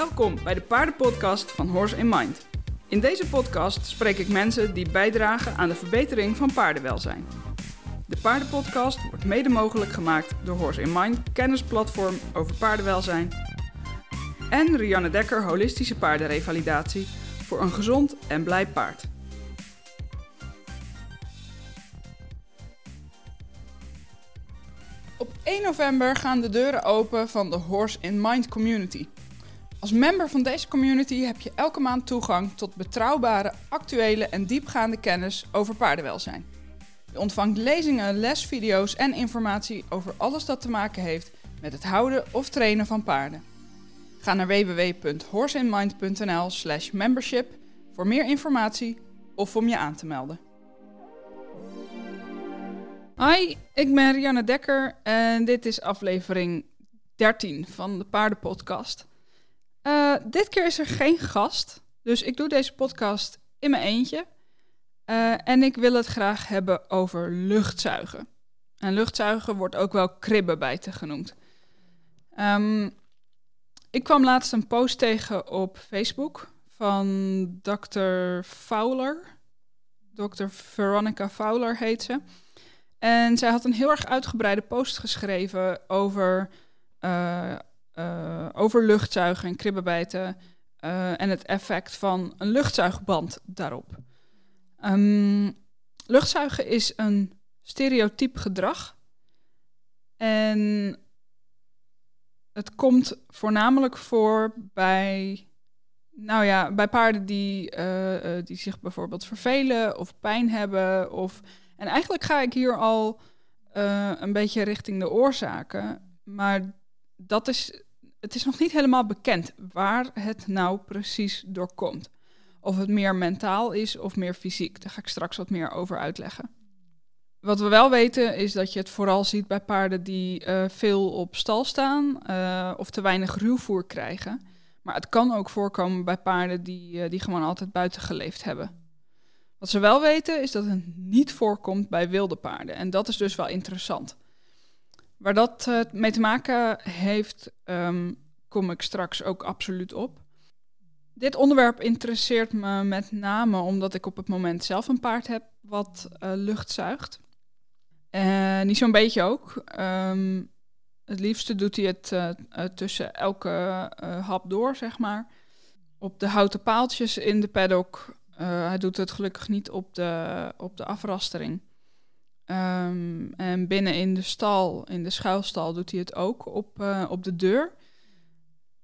Welkom bij de paardenpodcast van Horse in Mind. In deze podcast spreek ik mensen die bijdragen aan de verbetering van paardenwelzijn. De paardenpodcast wordt mede mogelijk gemaakt door Horse in Mind, kennisplatform over paardenwelzijn. En Rianne Dekker, holistische paardenrevalidatie voor een gezond en blij paard. Op 1 november gaan de deuren open van de Horse in Mind community. Als member van deze community heb je elke maand toegang tot betrouwbare, actuele en diepgaande kennis over paardenwelzijn. Je ontvangt lezingen, lesvideo's en informatie over alles dat te maken heeft met het houden of trainen van paarden. Ga naar www.horseinmind.nl/slash membership voor meer informatie of om je aan te melden. Hi, ik ben Rianne Dekker en dit is aflevering 13 van de Paardenpodcast. Uh, dit keer is er geen gast, dus ik doe deze podcast in mijn eentje. Uh, en ik wil het graag hebben over luchtzuigen. En luchtzuigen wordt ook wel kribbenbijten genoemd. Um, ik kwam laatst een post tegen op Facebook van Dr. Fowler. Dr. Veronica Fowler heet ze. En zij had een heel erg uitgebreide post geschreven over, uh, uh, over luchtzuigen en kribbenbijten uh, en het effect van een luchtzuigband daarop. Um, luchtzuigen is een stereotyp gedrag. En het komt voornamelijk voor bij, nou ja, bij paarden die, uh, die zich bijvoorbeeld vervelen of pijn hebben. Of, en eigenlijk ga ik hier al een beetje richting de oorzaken. Maar dat is, het is nog niet helemaal bekend waar het nou precies door komt. Of het meer mentaal is of meer fysiek. Daar ga ik straks wat meer over uitleggen. Wat we wel weten is dat je het vooral ziet bij paarden die uh, veel op stal staan uh, of te weinig ruwvoer krijgen. Maar het kan ook voorkomen bij paarden die, uh, die gewoon altijd buiten geleefd hebben. Wat ze wel weten is dat het niet voorkomt bij wilde paarden. En dat is dus wel interessant. Waar dat mee te maken heeft, um, kom ik straks ook absoluut op. Dit onderwerp interesseert me met name omdat ik op het moment zelf een paard heb wat lucht zuigt. Uh, niet zo'n beetje ook. Um, het liefste doet hij het tussen elke hap door, zeg maar. Op de houten paaltjes in de paddock. hij doet het gelukkig niet op de, op de afrastering. Um, en binnen in de stal, in de schuilstal, doet hij het ook op, op de deur.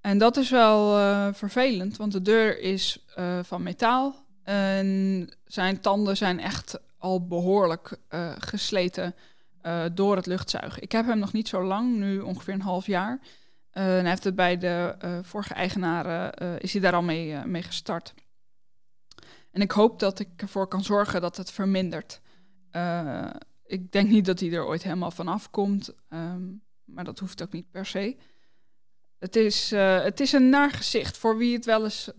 En dat is wel vervelend, want de deur is van metaal. En zijn tanden zijn echt al behoorlijk gesleten door het luchtzuigen. Ik heb hem nog niet zo lang, nu ongeveer een half jaar. En hij heeft het bij de vorige eigenaren, is hij daar al mee, mee gestart. En ik hoop dat ik ervoor kan zorgen dat het vermindert. Ik denk niet dat hij er ooit helemaal vanaf komt, um, maar dat hoeft ook niet per se. Het is, het is een naar gezicht. Voor wie het wel eens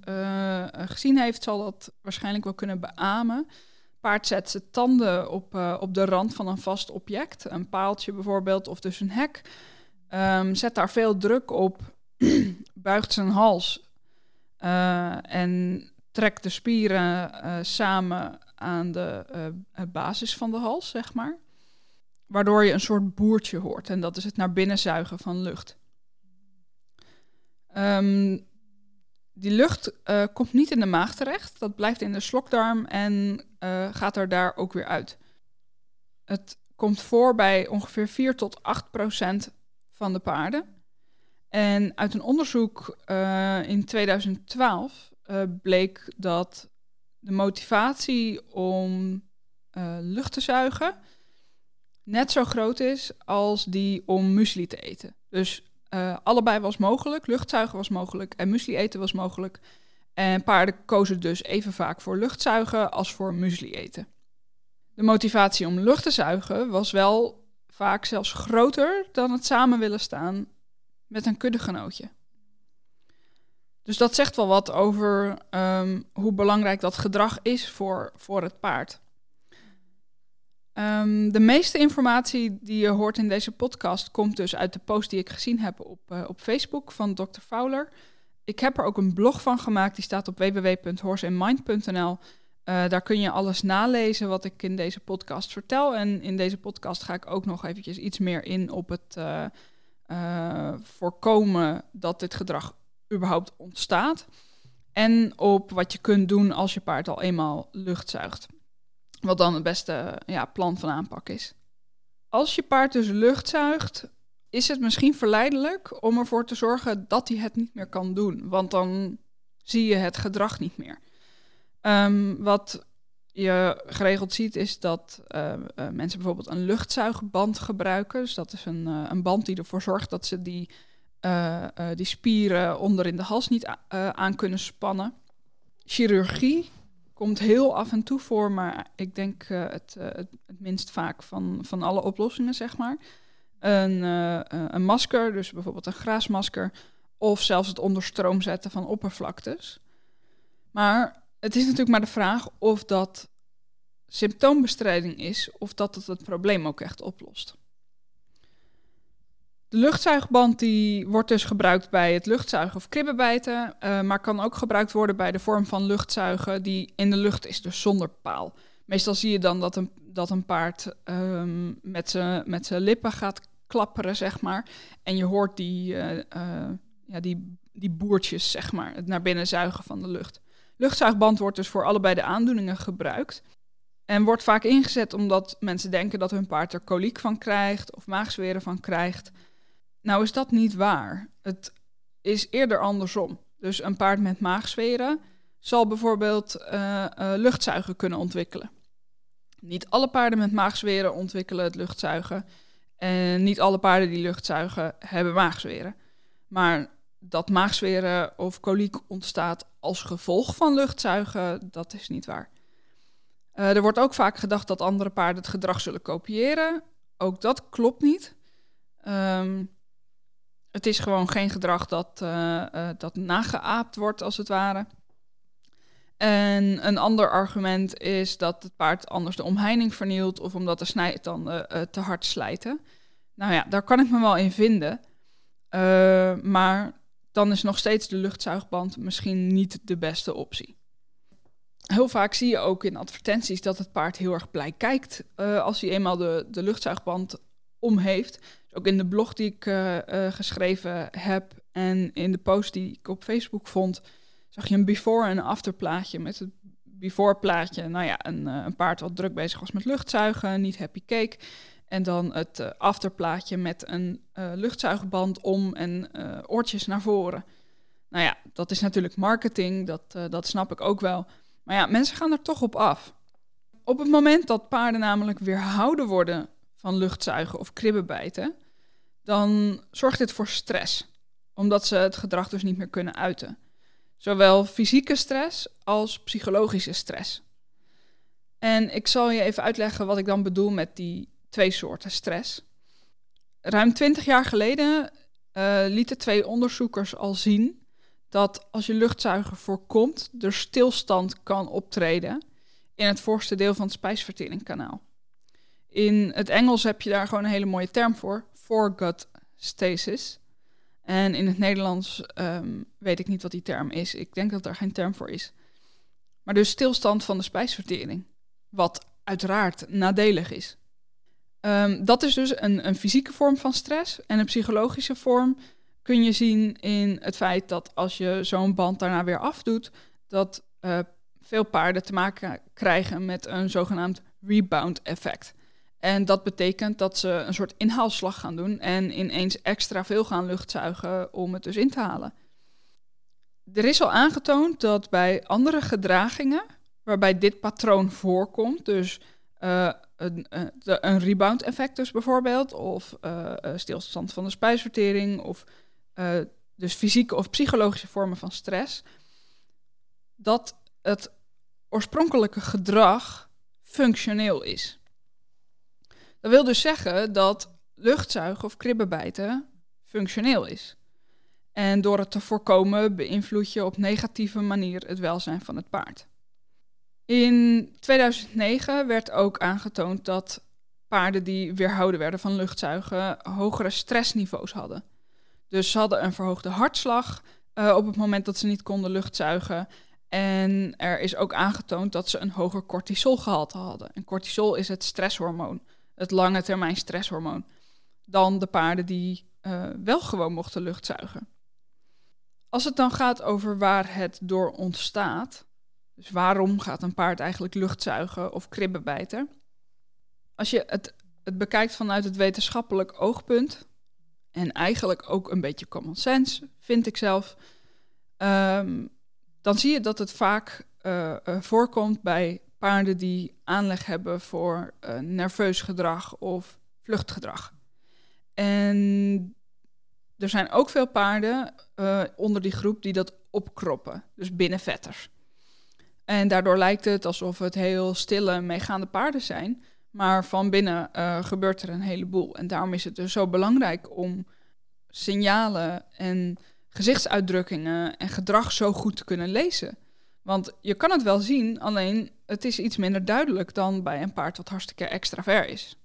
gezien heeft, zal dat waarschijnlijk wel kunnen beamen paard zet zijn tanden op, uh, op de rand van een vast object, een paaltje bijvoorbeeld, of dus een hek. Um, zet daar veel druk op, buigt zijn hals en trekt de spieren samen aan de basis van de hals, zeg maar. Waardoor je een soort boertje hoort en dat is het naar binnen zuigen van lucht. Um, die lucht uh, komt niet in de maag terecht. Dat blijft in de slokdarm en gaat er daar ook weer uit. Het komt voor bij ongeveer 4 tot 8 procent van de paarden. En uit een onderzoek in 2012 bleek dat de motivatie om lucht te zuigen net zo groot is als die om muesli te eten. Dus uh, allebei was mogelijk. Luchtzuigen was mogelijk en muesli eten was mogelijk. En paarden kozen dus even vaak voor luchtzuigen als voor muesli eten. De motivatie om lucht te zuigen was wel vaak zelfs groter dan het samen willen staan met een kuddegenootje. Dus dat zegt wel wat over um, hoe belangrijk dat gedrag is voor, voor het paard. Um, de meeste informatie die je hoort in deze podcast komt dus uit de post die ik gezien heb op, uh, op Facebook van Dr. Fowler. ik heb er ook een blog van gemaakt, die staat op www.horseandmind.nl. Uh, daar kun je alles nalezen wat ik in deze podcast vertel. En in deze podcast ga ik ook nog eventjes iets meer in op het uh, voorkomen dat dit gedrag überhaupt ontstaat. En op wat je kunt doen als je paard al eenmaal lucht zuigt. Wat dan het beste ja, plan van aanpak is. Als je paard dus lucht zuigt, is het misschien verleidelijk om ervoor te zorgen dat hij het niet meer kan doen. Want dan zie je het gedrag niet meer. Um, wat je geregeld ziet is dat uh, uh, mensen bijvoorbeeld een luchtzuigband gebruiken. Dus dat is een, uh, een band die ervoor zorgt dat ze die, die spieren onder in de hals niet aan kunnen spannen. Chirurgie komt heel af en toe voor, maar ik denk het, het, minst vaak van, van alle oplossingen, zeg maar. Een, een masker, dus bijvoorbeeld een graasmasker, of zelfs het onder stroom zetten van oppervlaktes. Maar het is natuurlijk maar de vraag of dat symptoombestrijding is of dat het het probleem ook echt oplost. De luchtzuigband die wordt dus gebruikt bij het luchtzuigen of kribbenbijten, uh, maar kan ook gebruikt worden bij de vorm van luchtzuigen die in de lucht is, dus zonder paal. Meestal zie je dan dat een, dat een paard um, met zijn lippen gaat klapperen, zeg maar. En je hoort die, uh, uh, ja, die, die boertjes, zeg maar, het naar binnen zuigen van de lucht. Luchtzuigband wordt dus voor allebei de aandoeningen gebruikt. En wordt vaak ingezet omdat mensen denken dat hun paard er koliek van krijgt of maagzweren van krijgt. Nou is dat niet waar. Het is eerder andersom. Dus een paard met maagzweren zal bijvoorbeeld uh, luchtzuigen kunnen ontwikkelen. Niet alle paarden met maagzweren ontwikkelen het luchtzuigen. En niet alle paarden die luchtzuigen hebben maagzweren. Maar dat maagzweren of koliek ontstaat als gevolg van luchtzuigen, dat is niet waar. Uh, er wordt ook vaak gedacht dat andere paarden het gedrag zullen kopiëren. Ook dat klopt niet. Um, het is gewoon geen gedrag dat, uh, uh, dat nageaapt wordt, als het ware. En een ander argument is dat het paard anders de omheining vernielt of omdat de snijtanden te hard slijten. Nou ja, daar kan ik me wel in vinden. maar dan is nog steeds de luchtzuigband misschien niet de beste optie. Heel vaak zie je ook in advertenties dat het paard heel erg blij kijkt als hij eenmaal de, de luchtzuigband om heeft. Ook in de blog die ik uh, uh, geschreven heb en in de post die ik op Facebook vond, zag je een before- en after plaatje met het before plaatje. Nou ja, een, een paard wat druk bezig was met luchtzuigen, niet happy cake. En dan het afterplaatje met een uh, luchtzuigband om en oortjes naar voren. Nou ja, dat is natuurlijk marketing, dat, dat snap ik ook wel. Maar ja, mensen gaan er toch op af. Op het moment dat paarden namelijk weerhouden worden van luchtzuigen of kribbenbijten, dan zorgt dit voor stress, omdat ze het gedrag dus niet meer kunnen uiten. Zowel fysieke stress als psychologische stress. En ik zal je even uitleggen wat ik dan bedoel met die twee soorten stress. Ruim 20 jaar geleden uh, lieten twee onderzoekers al zien dat als je luchtzuigen voorkomt, er stilstand kan optreden in het voorste deel van het spijsverteringskanaal. In het Engels heb je daar gewoon een hele mooie term voor, foregut stasis. En in het Nederlands um, weet ik niet wat die term is. Ik denk dat er geen term voor is. Maar dus stilstand van de spijsvertering. Wat uiteraard nadelig is. Um, dat is dus een, een, fysieke vorm van stress. En een psychologische vorm kun je zien in het feit dat als je zo'n band daarna weer afdoet, dat uh, veel paarden te maken krijgen met een zogenaamd rebound effect. En dat betekent dat ze een soort inhaalslag gaan doen en ineens extra veel gaan luchtzuigen om het dus in te halen. Er is al aangetoond dat bij andere gedragingen, waarbij dit patroon voorkomt, dus uh, een, een rebound effect dus bijvoorbeeld, of uh, stilstand van de spijsvertering, of dus fysieke of psychologische vormen van stress, dat het oorspronkelijke gedrag functioneel is. Dat wil dus zeggen dat luchtzuigen of kribbenbijten functioneel is. En door het te voorkomen beïnvloed je op negatieve manier het welzijn van het paard. In 2009 werd ook aangetoond dat paarden die weerhouden werden van luchtzuigen hogere stressniveaus hadden. Dus ze hadden een verhoogde hartslag, uh, op het moment dat ze niet konden luchtzuigen. En er is ook aangetoond dat ze een hoger cortisolgehalte hadden. En cortisol is het stresshormoon, het lange termijn stresshormoon, dan de paarden die uh, wel gewoon mochten luchtzuigen. Als het dan gaat over waar het door ontstaat, dus waarom gaat een paard eigenlijk luchtzuigen of kribben bijten? Als je het, het bekijkt vanuit het wetenschappelijk oogpunt, en eigenlijk ook een beetje common sense, vind ik zelf, um, dan zie je dat het vaak uh, uh, voorkomt bij paarden die aanleg hebben voor uh, nerveus gedrag of vluchtgedrag. En er zijn ook veel paarden onder die groep die dat opkroppen, dus binnenvetters. En daardoor lijkt het alsof het heel stille, meegaande paarden zijn. Maar van binnen uh, gebeurt er een heleboel. En daarom is het dus zo belangrijk om signalen en gezichtsuitdrukkingen en gedrag zo goed te kunnen lezen. Want je kan het wel zien, alleen het is iets minder duidelijk dan bij een paard wat hartstikke extravert is.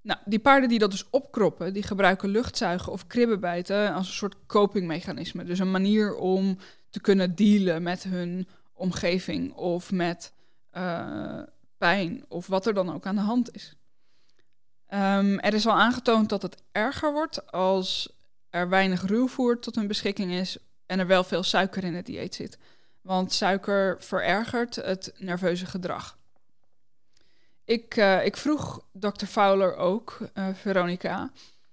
Nou, die paarden die dat dus opkroppen, die gebruiken luchtzuigen of kribbenbijten als een soort copingmechanisme. Dus een manier om te kunnen dealen met hun omgeving of met uh, pijn of wat er dan ook aan de hand is. Um, er is al aangetoond dat het erger wordt als er weinig ruwvoer tot hun beschikking is en er wel veel suiker in het dieet zit. Want suiker verergert het nerveuze gedrag. Ik, uh, ik vroeg dokter Fowler ook, uh, Veronica,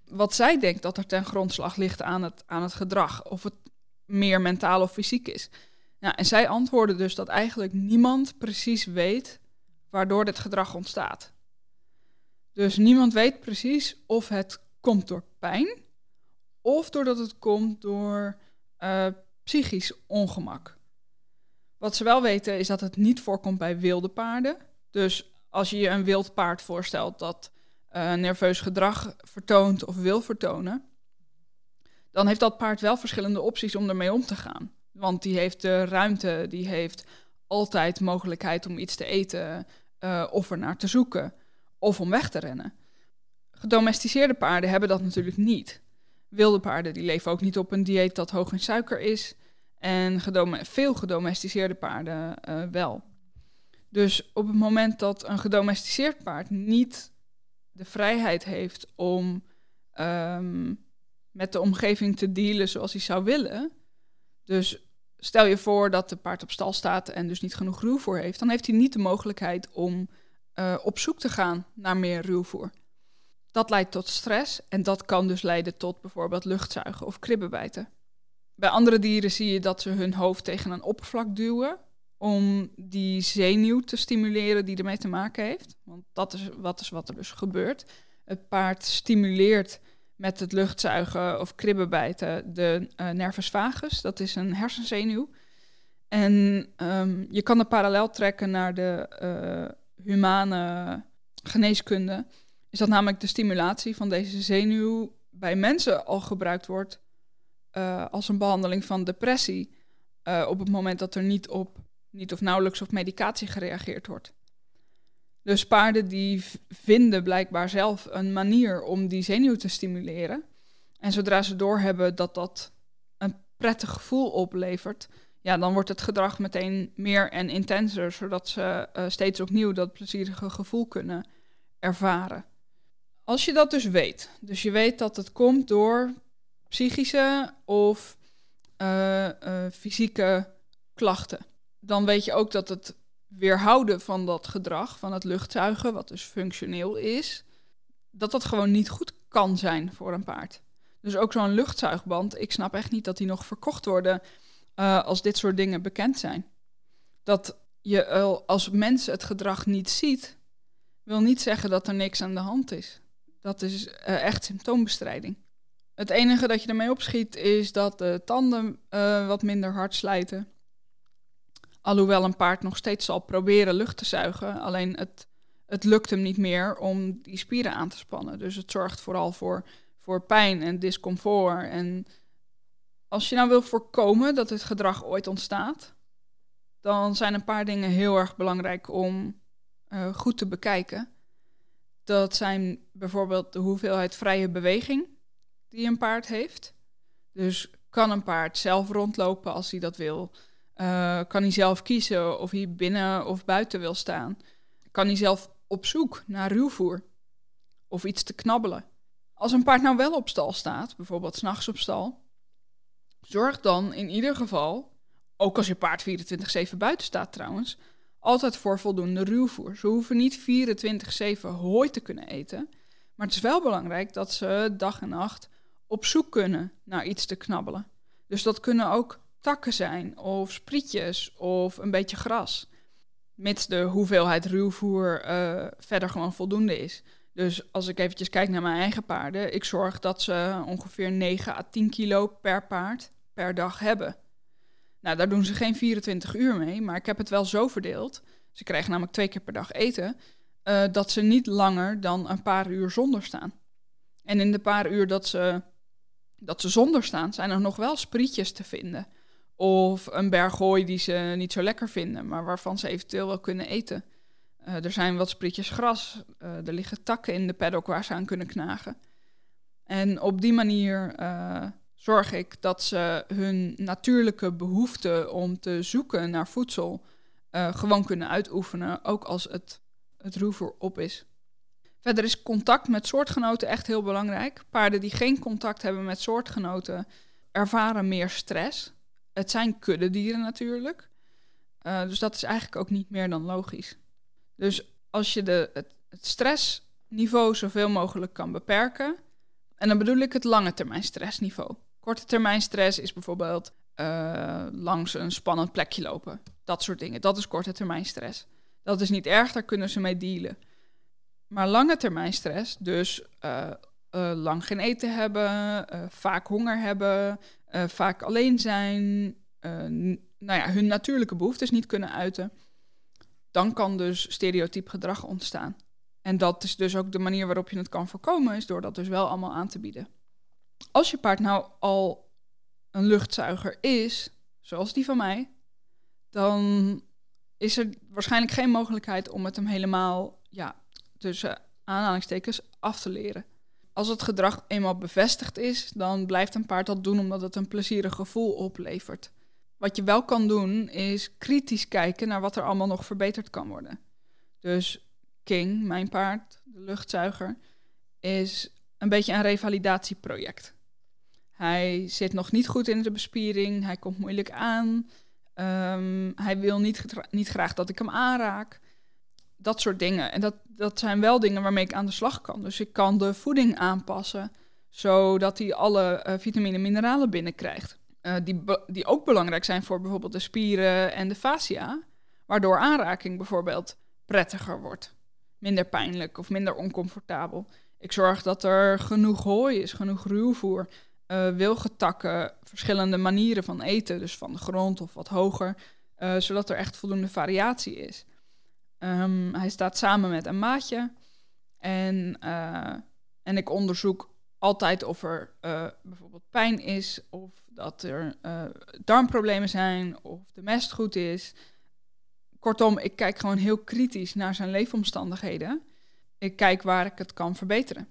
wat zij denkt dat er ten grondslag ligt aan het, aan het gedrag. Of het meer mentaal of fysiek is. Nou, en zij antwoordde dus dat eigenlijk niemand precies weet waardoor dit gedrag ontstaat. Dus niemand weet precies of het komt door pijn of doordat het komt door uh, psychisch ongemak. Wat ze wel weten is dat het niet voorkomt bij wilde paarden. Dus als je je een wild paard voorstelt dat uh, nerveus gedrag vertoont of wil vertonen, dan heeft dat paard wel verschillende opties om ermee om te gaan. Want die heeft de ruimte, die heeft altijd mogelijkheid om iets te eten uh, of er naar te zoeken of om weg te rennen. Gedomesticeerde paarden hebben dat natuurlijk niet. Wilde paarden die leven ook niet op een dieet dat hoog in suiker is. En gedome veel gedomesticeerde paarden uh, wel. Dus op het moment dat een gedomesticeerd paard niet de vrijheid heeft om um, met de omgeving te dealen zoals hij zou willen. Dus stel je voor dat de paard op stal staat en dus niet genoeg ruwvoer heeft, dan heeft hij niet de mogelijkheid om uh, op zoek te gaan naar meer ruwvoer. Dat leidt tot stress en dat kan dus leiden tot bijvoorbeeld luchtzuigen of kribbenbijten. Bij andere dieren zie je dat ze hun hoofd tegen een oppervlak duwen om die zenuw te stimuleren die ermee te maken heeft. Want dat is wat, is wat er dus gebeurt. Het paard stimuleert met het luchtzuigen of kribbenbijten de uh, nervus vagus. Dat is een hersenzenuw. En um, je kan de parallel trekken naar de uh, humane geneeskunde. Is dat namelijk de stimulatie van deze zenuw bij mensen al gebruikt wordt uh, als een behandeling van depressie. op het moment dat er niet op, niet of nauwelijks op medicatie gereageerd wordt. Dus paarden die vinden blijkbaar zelf een manier om die zenuw te stimuleren. En zodra ze doorhebben dat dat een prettig gevoel oplevert, ja, dan wordt het gedrag meteen meer en intenser, zodat ze uh, steeds opnieuw dat plezierige gevoel kunnen ervaren. Als je dat dus weet, dus je weet dat het komt door psychische of uh, uh, fysieke klachten, dan weet je ook dat het weerhouden van dat gedrag, van het luchtzuigen, wat dus functioneel is, dat dat gewoon niet goed kan zijn voor een paard. Dus ook zo'n luchtzuigband, ik snap echt niet dat die nog verkocht worden uh, als dit soort dingen bekend zijn. Dat je als mens het gedrag niet ziet, wil niet zeggen dat er niks aan de hand is. Dat is uh, echt symptoombestrijding. Het enige dat je ermee opschiet is dat de tanden uh, wat minder hard slijten. Alhoewel een paard nog steeds zal proberen lucht te zuigen. Alleen het, het lukt hem niet meer om die spieren aan te spannen. Dus het zorgt vooral voor, voor pijn en discomfort. En als je nou wil voorkomen dat dit gedrag ooit ontstaat, dan zijn een paar dingen heel erg belangrijk om uh, goed te bekijken. Dat zijn bijvoorbeeld de hoeveelheid vrije beweging die een paard heeft. Dus Kan een paard zelf rondlopen als hij dat wil? Uh, kan hij zelf kiezen of hij binnen of buiten wil staan? Kan hij zelf op zoek naar ruwvoer of iets te knabbelen? Als een paard nou wel op stal staat, bijvoorbeeld s'nachts op stal, zorg dan in ieder geval, ook als je paard 24-7 buiten staat trouwens, altijd voor voldoende ruwvoer. Ze hoeven niet 24-7 hooi te kunnen eten, maar het is wel belangrijk dat ze dag en nacht op zoek kunnen naar iets te knabbelen. Dus dat kunnen ook takken zijn, of sprietjes, of een beetje gras. Mits de hoeveelheid ruwvoer uh, verder gewoon voldoende is. Dus als ik eventjes kijk naar mijn eigen paarden, ik zorg dat ze ongeveer 9 à 10 kilo per paard per dag hebben. Nou, daar doen ze geen 24 uur mee, maar ik heb het wel zo verdeeld. Ze krijgen namelijk twee keer per dag eten, uh, dat ze niet langer dan een paar uur zonder staan. En in de paar uur dat ze, dat ze zonder staan, zijn er nog wel sprietjes te vinden. Of een berg hooi die ze niet zo lekker vinden, maar waarvan ze eventueel wel kunnen eten. Uh, er zijn wat sprietjes gras. Uh, er liggen takken in de paddock waar ze aan kunnen knagen. En op die manier zorg ik dat ze hun natuurlijke behoefte om te zoeken naar voedsel gewoon kunnen uitoefenen, ook als het, het roever op is. Verder is contact met soortgenoten echt heel belangrijk. Paarden die geen contact hebben met soortgenoten ervaren meer stress. Het zijn kuddedieren natuurlijk. Uh, dus dat is eigenlijk ook niet meer dan logisch. Dus als je de, het, het stressniveau zoveel mogelijk kan beperken, en dan bedoel ik het lange termijn stressniveau. Korte termijn stress is bijvoorbeeld uh, langs een spannend plekje lopen. Dat soort dingen. Dat is korte termijn stress. Dat is niet erg, daar kunnen ze mee dealen. Maar lange termijn stress, dus uh, uh, lang geen eten hebben, vaak honger hebben, vaak alleen zijn, nou ja, hun natuurlijke behoeftes niet kunnen uiten dan kan dus stereotyp gedrag ontstaan. En dat is dus ook de manier waarop je het kan voorkomen, is door dat dus wel allemaal aan te bieden. Als je paard nou al een luchtzuiger is, zoals die van mij, dan is er waarschijnlijk geen mogelijkheid om het hem helemaal, ja, tussen aanhalingstekens, af te leren. Als het gedrag eenmaal bevestigd is, dan blijft een paard dat doen omdat het een plezierig gevoel oplevert. Wat je wel kan doen, is kritisch kijken naar wat er allemaal nog verbeterd kan worden. Dus King, mijn paard, de luchtzuiger, is een beetje een revalidatieproject. Hij zit nog niet goed in de bespiering, hij komt moeilijk aan, um, hij wil niet, niet graag dat ik hem aanraak. Dat soort dingen. En dat, dat zijn wel dingen waarmee ik aan de slag kan. Dus ik kan de voeding aanpassen, zodat hij alle uh, vitamine en mineralen binnenkrijgt. Uh, die, die ook belangrijk zijn voor bijvoorbeeld de spieren en de fascia, waardoor aanraking bijvoorbeeld prettiger wordt. Minder pijnlijk of minder oncomfortabel. Ik zorg dat er genoeg hooi is, genoeg ruwvoer, uh, wilgetakken, verschillende manieren van eten, dus van de grond of wat hoger, uh, zodat er echt voldoende variatie is. Um, hij staat samen met een maatje en, en ik onderzoek altijd of er bijvoorbeeld pijn is of dat er darmproblemen zijn of de mest goed is. Kortom, ik kijk gewoon heel kritisch naar zijn leefomstandigheden. Ik kijk waar ik het kan verbeteren.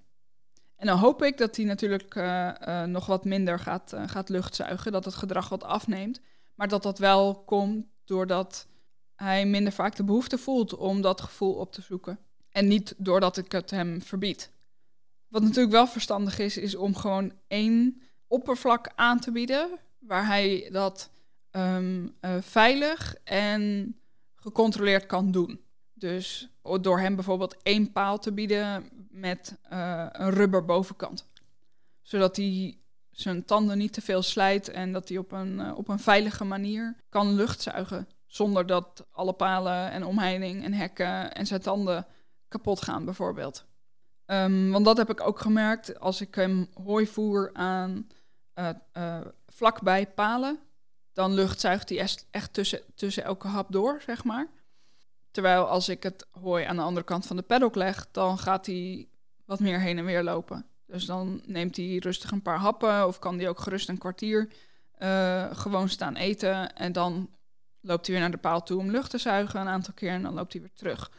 En dan hoop ik dat hij natuurlijk uh, uh, nog wat minder gaat, gaat luchtzuigen, dat het gedrag wat afneemt. Maar dat dat wel komt doordat hij minder vaak de behoefte voelt om dat gevoel op te zoeken. En niet doordat ik het hem verbied. Wat natuurlijk wel verstandig is, is om gewoon één oppervlak aan te bieden waar hij dat uh, veilig en gecontroleerd kan doen. Dus door hem bijvoorbeeld één paal te bieden met uh, een rubber bovenkant. Zodat hij zijn tanden niet te veel slijt en dat hij op een, uh, op een veilige manier kan luchtzuigen. Zonder dat alle palen en omheining en hekken en zijn tanden kapot gaan bijvoorbeeld. Um, want dat heb ik ook gemerkt als ik hem hooi voer aan uh, vlakbij palen, dan luchtzuigt hij echt tussen, tussen elke hap door, zeg maar. Terwijl als ik het hooi aan de andere kant van de paddock leg, dan gaat hij wat meer heen en weer lopen. Dus dan neemt hij rustig een paar happen of kan hij ook gerust een kwartier uh, gewoon staan eten. En dan loopt hij weer naar de paal toe om lucht te zuigen een aantal keer en dan loopt hij weer terug.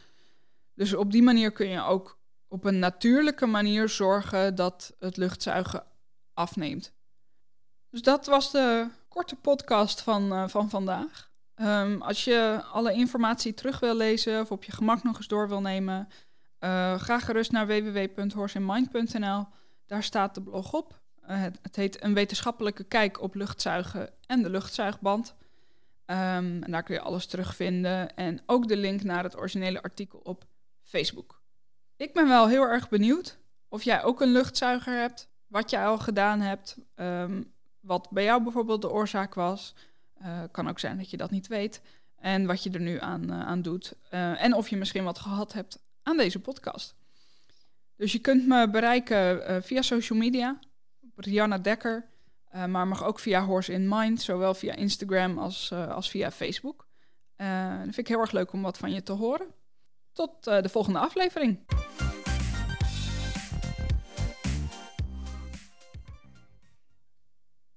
Dus op die manier kun je ook op een natuurlijke manier zorgen dat het luchtzuigen afneemt. Dus dat was de korte podcast van, uh, van vandaag. Um, als je alle informatie terug wil lezen of op je gemak nog eens door wil nemen, uh, ga gerust naar www.horseinmind.nl. Daar staat de blog op. Uh, het, het, heet Een wetenschappelijke kijk op luchtzuigen en de luchtzuigband. En daar kun je alles terugvinden. En ook de link naar het originele artikel op Facebook. Ik ben wel heel erg benieuwd of jij ook een luchtzuiger hebt, wat jij al gedaan hebt, um, wat bij jou bijvoorbeeld de oorzaak was. Uh, kan ook zijn dat je dat niet weet. En wat je er nu aan, uh, aan doet. Uh, en of je misschien wat gehad hebt aan deze podcast. Dus je kunt me bereiken via social media. Rihanna Dekker. maar mag ook via Horse in Mind. Zowel via Instagram als, als via Facebook. dat vind ik heel erg leuk om wat van je te horen. Tot de volgende aflevering.